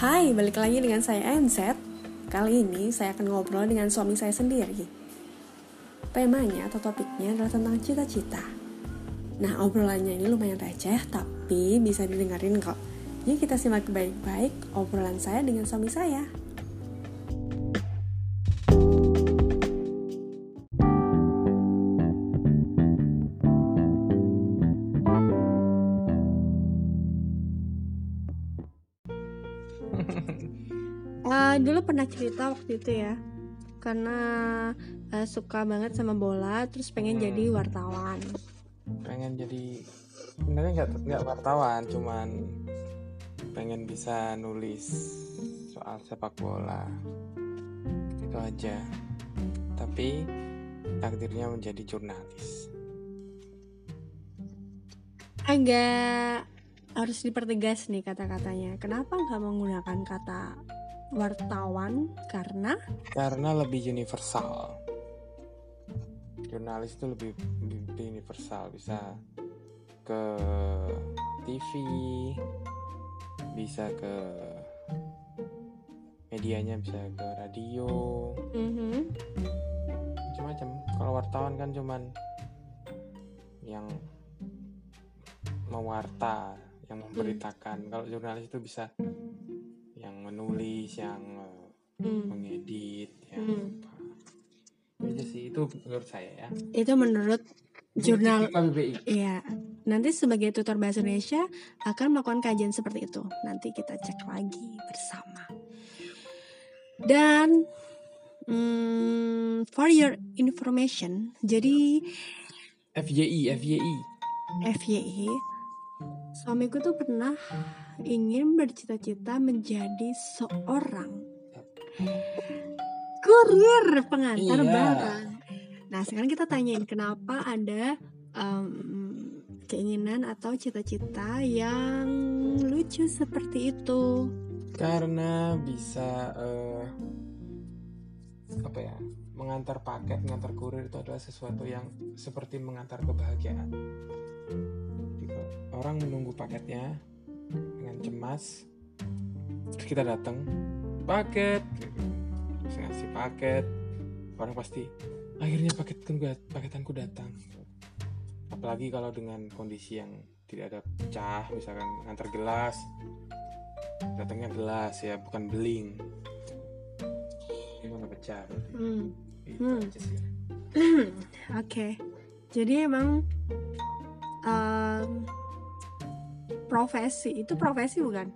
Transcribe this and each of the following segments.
Hai, balik lagi dengan saya NZ. Kali ini saya akan ngobrol dengan suami saya sendiri. Temanya atau topiknya adalah tentang cita-cita. Nah, obrolannya ini lumayan receh, tapi bisa didengarin kok. Yuk kita simak baik-baik obrolan saya dengan suami saya. Uh, dulu pernah cerita waktu itu ya, karena uh, suka banget sama bola, terus pengen Hmm. jadi wartawan. pengen jadi sebenarnya nggak nggak wartawan cuman pengen bisa nulis soal sepak bola itu aja tapi takdirnya menjadi jurnalis Agak harus dipertegas nih kata-katanya. Kenapa nggak menggunakan kata wartawan? Karena? Karena lebih universal. Jurnalis itu lebih, lebih universal. Bisa ke TV bisa ke medianya bisa ke radio. Mhm, macam-macam kalau wartawan kan cuman yang mewarta yang memberitakan. Kalau jurnalis itu bisa yang menulis yang eh, hmm, mengedit yang Hmm. apa Itu aja sih itu menurut saya ya itu menurut jurnal KBBI Iya, nanti sebagai tutor bahasa Indonesia akan melakukan kajian seperti itu. Nanti kita cek lagi bersama. Dan hmm, for your information, jadi FYI FYI FYI, suamiku tuh pernah ingin bercita-cita menjadi seorang kurir pengantar Iya. barang. Nah, sekarang kita tanyain kenapa ada em, keinginan atau cita-cita yang lucu seperti itu. karena bisa eh, apa ya mengantar paket mengantar kurir itu adalah sesuatu yang seperti mengantar kebahagiaan orang menunggu paketnya dengan cemas terus kita datang paket gitu. terus ngasih paket orang pasti akhirnya paketku paketanku datang. Apalagi kalau dengan kondisi yang tidak ada pecah misalkan ngantar gelas datangnya gelas ya bukan beling. Gimana pecah berarti? Hmm, itu Hmm. aja sih. Oke, jadi emang em, profesi. Itu profesi bukan?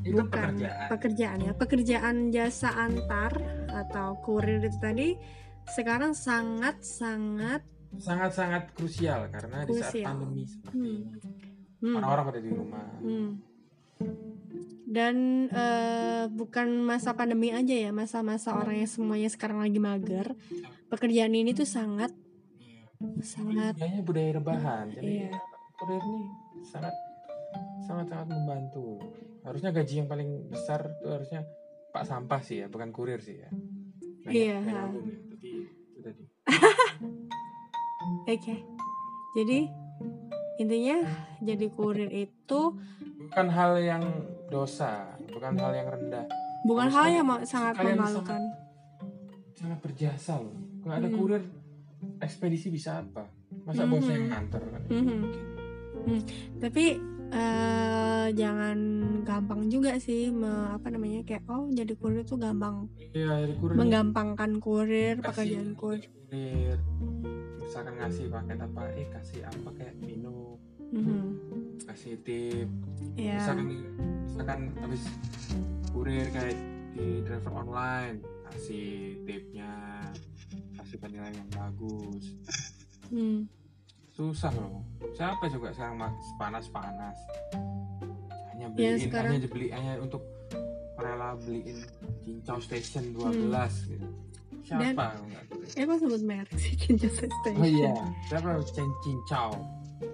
itu bukan. pekerjaan. Pekerjaan ya. Pekerjaan jasa antar atau kurir itu tadi sekarang sangat sangat sangat sangat krusial karena di saat Krusial. pandemi seperti Hmm. ini hmm, orang-orang pada di rumah. Hmm. dan eh, bukan masa pandemi aja ya masa-masa orang yang semuanya sekarang lagi mager. Pekerjaan ini tuh sangat sangat budayanya budaya rebahan. Iya. jadi kurir ini sangat sangat sangat membantu. Harusnya gaji yang paling besar itu harusnya pak sampah sih ya bukan kurir sih ya. Iya. ya, itu tadi. Oke. Jadi intinya jadi kurir itu bukan hal yang dosa bukan hal yang rendah. Bukan hal yang sangat memalukan. sangat berjasa loh. Kalau ada Hmm. kurir ekspedisi bisa apa? Masa Mhm. bosnya yang nganter kan? Mhm. Mungkin. tapi eh, jangan gampang juga sih me- apa namanya kayak oh jadi kurir tuh gampang iya ada kurir. menggampangkan kurir pekerjaan kurir. misalkan ngasih paket apa eh kasih apa kayak minum Mhm. kasih tip. Ya misalkan misalkan habis kurir kayak di driver online kasih tipnya kasih penilaian yang bagus. Hmm. Susah loh. Siapa juga sekarang panas panas hanya Ya, beliin sekarang- hanya dibeli hanya untuk rela beliin cincau station 12 gitu. Dan- siapa yang nggak beli? eh kok sebut merek sih cincau station? Oh iya siapa cincau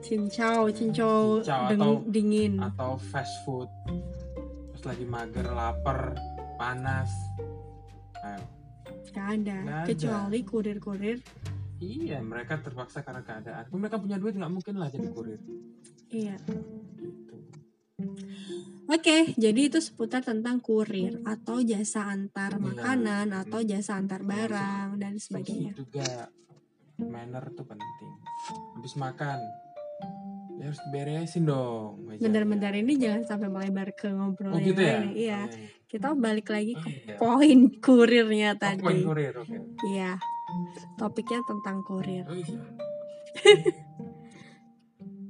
cincau cincau Cincau deng- atau- dingin. atau fast food. Terus lagi mager lapar panas. Ayo Gak ada Nggak ada. kecuali kurir-kurir iya mereka terpaksa karena keadaan mereka punya duit nggak mungkin lah jadi kurir iya gitu Oke, jadi itu seputar tentang kurir atau jasa antar Iya. makanan atau jasa antar barang dan sebagainya. Fungsi juga manner tuh penting habis makan ya harus beresin dong. Bentar-bentar ini jangan sampai melebar ke ngobrol oh gitu ya lain. Iya, kita balik lagi Oh, ke iya. poin kurirnya Oh, tadi. poin kurir oke Iya, topiknya tentang kurir. oh, iya.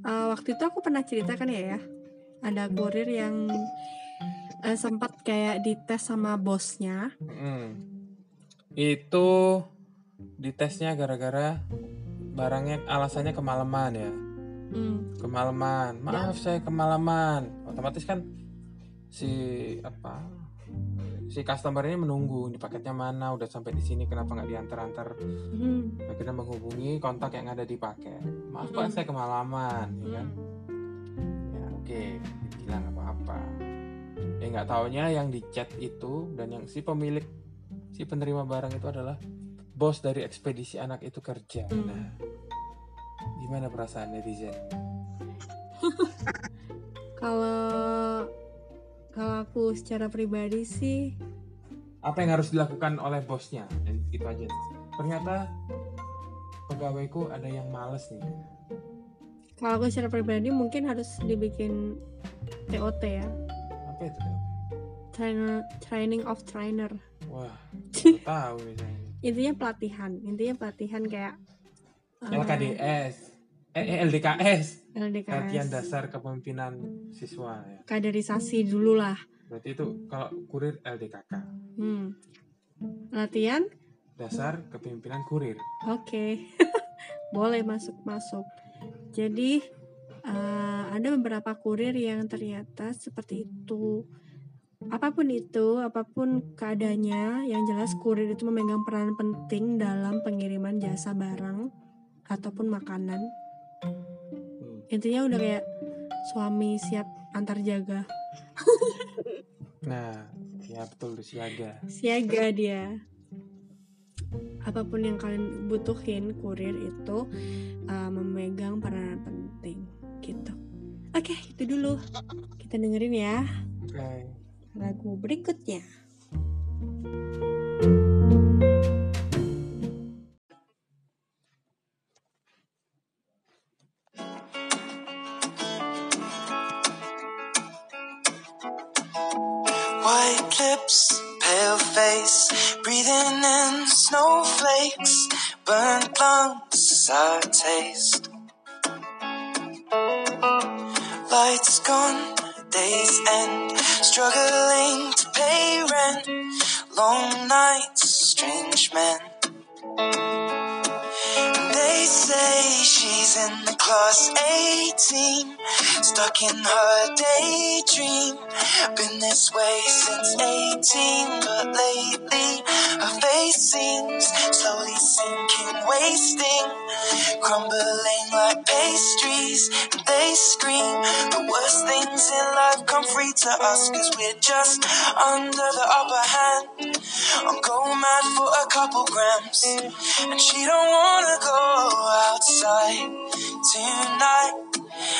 Eh, waktu itu aku pernah cerita kan ya, ya ada kurir yang eh, sempat kayak dites sama bosnya. Mm. itu ditesnya gara-gara barangnya alasannya kemalaman ya Hmm, kemalaman maaf saya kemalaman otomatis kan si apa si customer ini menunggu ini paketnya mana udah sampai di sini kenapa nggak diantar-antar? Hmm, akhirnya menghubungi kontak yang ada di paket. Maaf pak Hmm. saya kemalaman ya kan? Ya oke bilang apa-apa. Ya nggak taunya yang di chat itu dan yang si pemilik si penerima barang itu adalah bos dari ekspedisi anak itu kerja. Hmm. nah gimana perasaan netizen Kalau kalau aku secara pribadi sih apa yang harus dilakukan oleh bosnya? Dan itu aja. Ternyata pegawaiku ada yang males nih. kalau aku secara pribadi mungkin harus dibikin TOT ya. Apa itu trainer training of trainer. Wah tahu nih saya. Intinya pelatihan. Intinya pelatihan kayak LKDS eh, LDKS LDKS latihan dasar kepemimpinan siswa ya. Kaderisasi dulu lah. Berarti itu kalau kurir LDKK hmm. latihan? Dasar kepemimpinan kurir. Oke. Boleh masuk masuk. Jadi eh, ada beberapa kurir yang ternyata seperti itu. Apa pun itu apa pun keadaannya yang jelas kurir itu memegang peran penting dalam pengiriman jasa barang ataupun makanan. Intinya udah kayak suami siap antar jaga. Nah ya betul siaga. Siaga dia. Apa pun yang kalian butuhin kurir itu uh, memegang peranan penting gitu. Oke itu dulu. Kita dengerin ya. Oke. Lagu berikutnya Lights gone, days end, struggling to pay rent, long nights, strange men. They say she's in the class 18, stuck in her daydream. Been this way since 18, but lately her face seems slowly sinking, wasting, crumbling pastries. They scream the worst things in life come free to us, cause we're just under the upper hand. I'm going mad for a couple grams, and she don't wanna go outside tonight.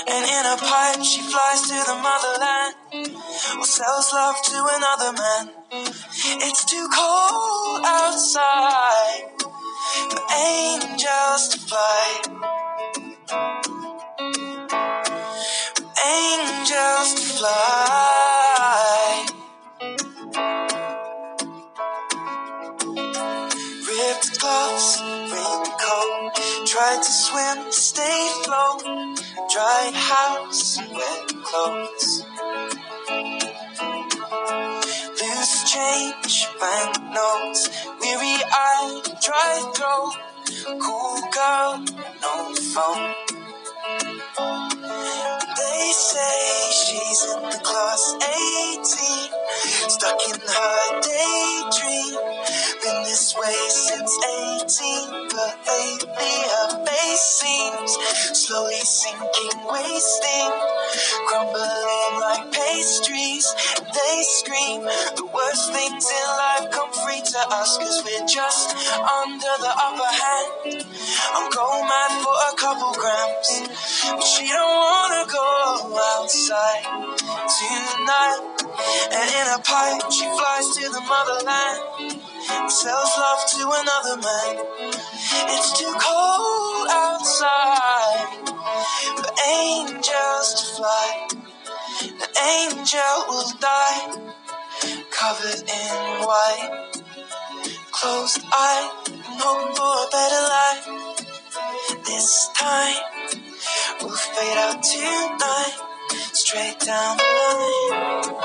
And in a pipe, she flies to the motherland or sells love to another man. It's too cold outside for angels to fly. Angels fly. Ripped gloves, raincoat. Tried to swim, stay afloat. Dry house wet clothes. Loose change, banknotes. Weary eyed, dry throat. Phone. They say she's in the class 18, stuck in her daydream. Been this way since 18, but lately her face seems slowly sinking, wasting, crumbling like pastries. They scream the worst things in life to us, cause we're just under the upper hand. I'm going mad for a couple grams, but she don't wanna go outside tonight. And in a pipe, she flies to the motherland. Sells love to another man. It's too cold outside for angels to fly. The angel will die, covered in white. Closed eye, hoping for a better life. This time, we'll fade out tonight, straight down the line.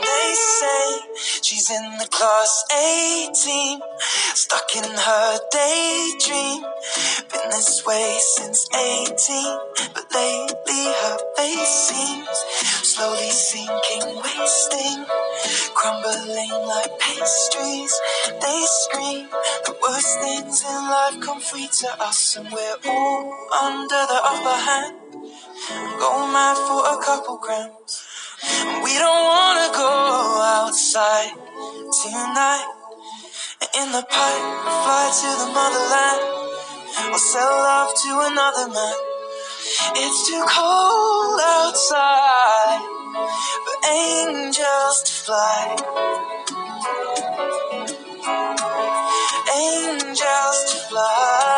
They say she's in the class 18, stuck in her daydream. This way since 18, but lately her face seems slowly sinking, wasting, crumbling like pastries. They scream the worst things in life come free to us, and we're all under the upper hand. Go mad for a couple grams. We don't wanna go outside tonight. In the pipe, fly to the motherland or sell love to another man. It's too cold outside for angels to fly. Angels to fly.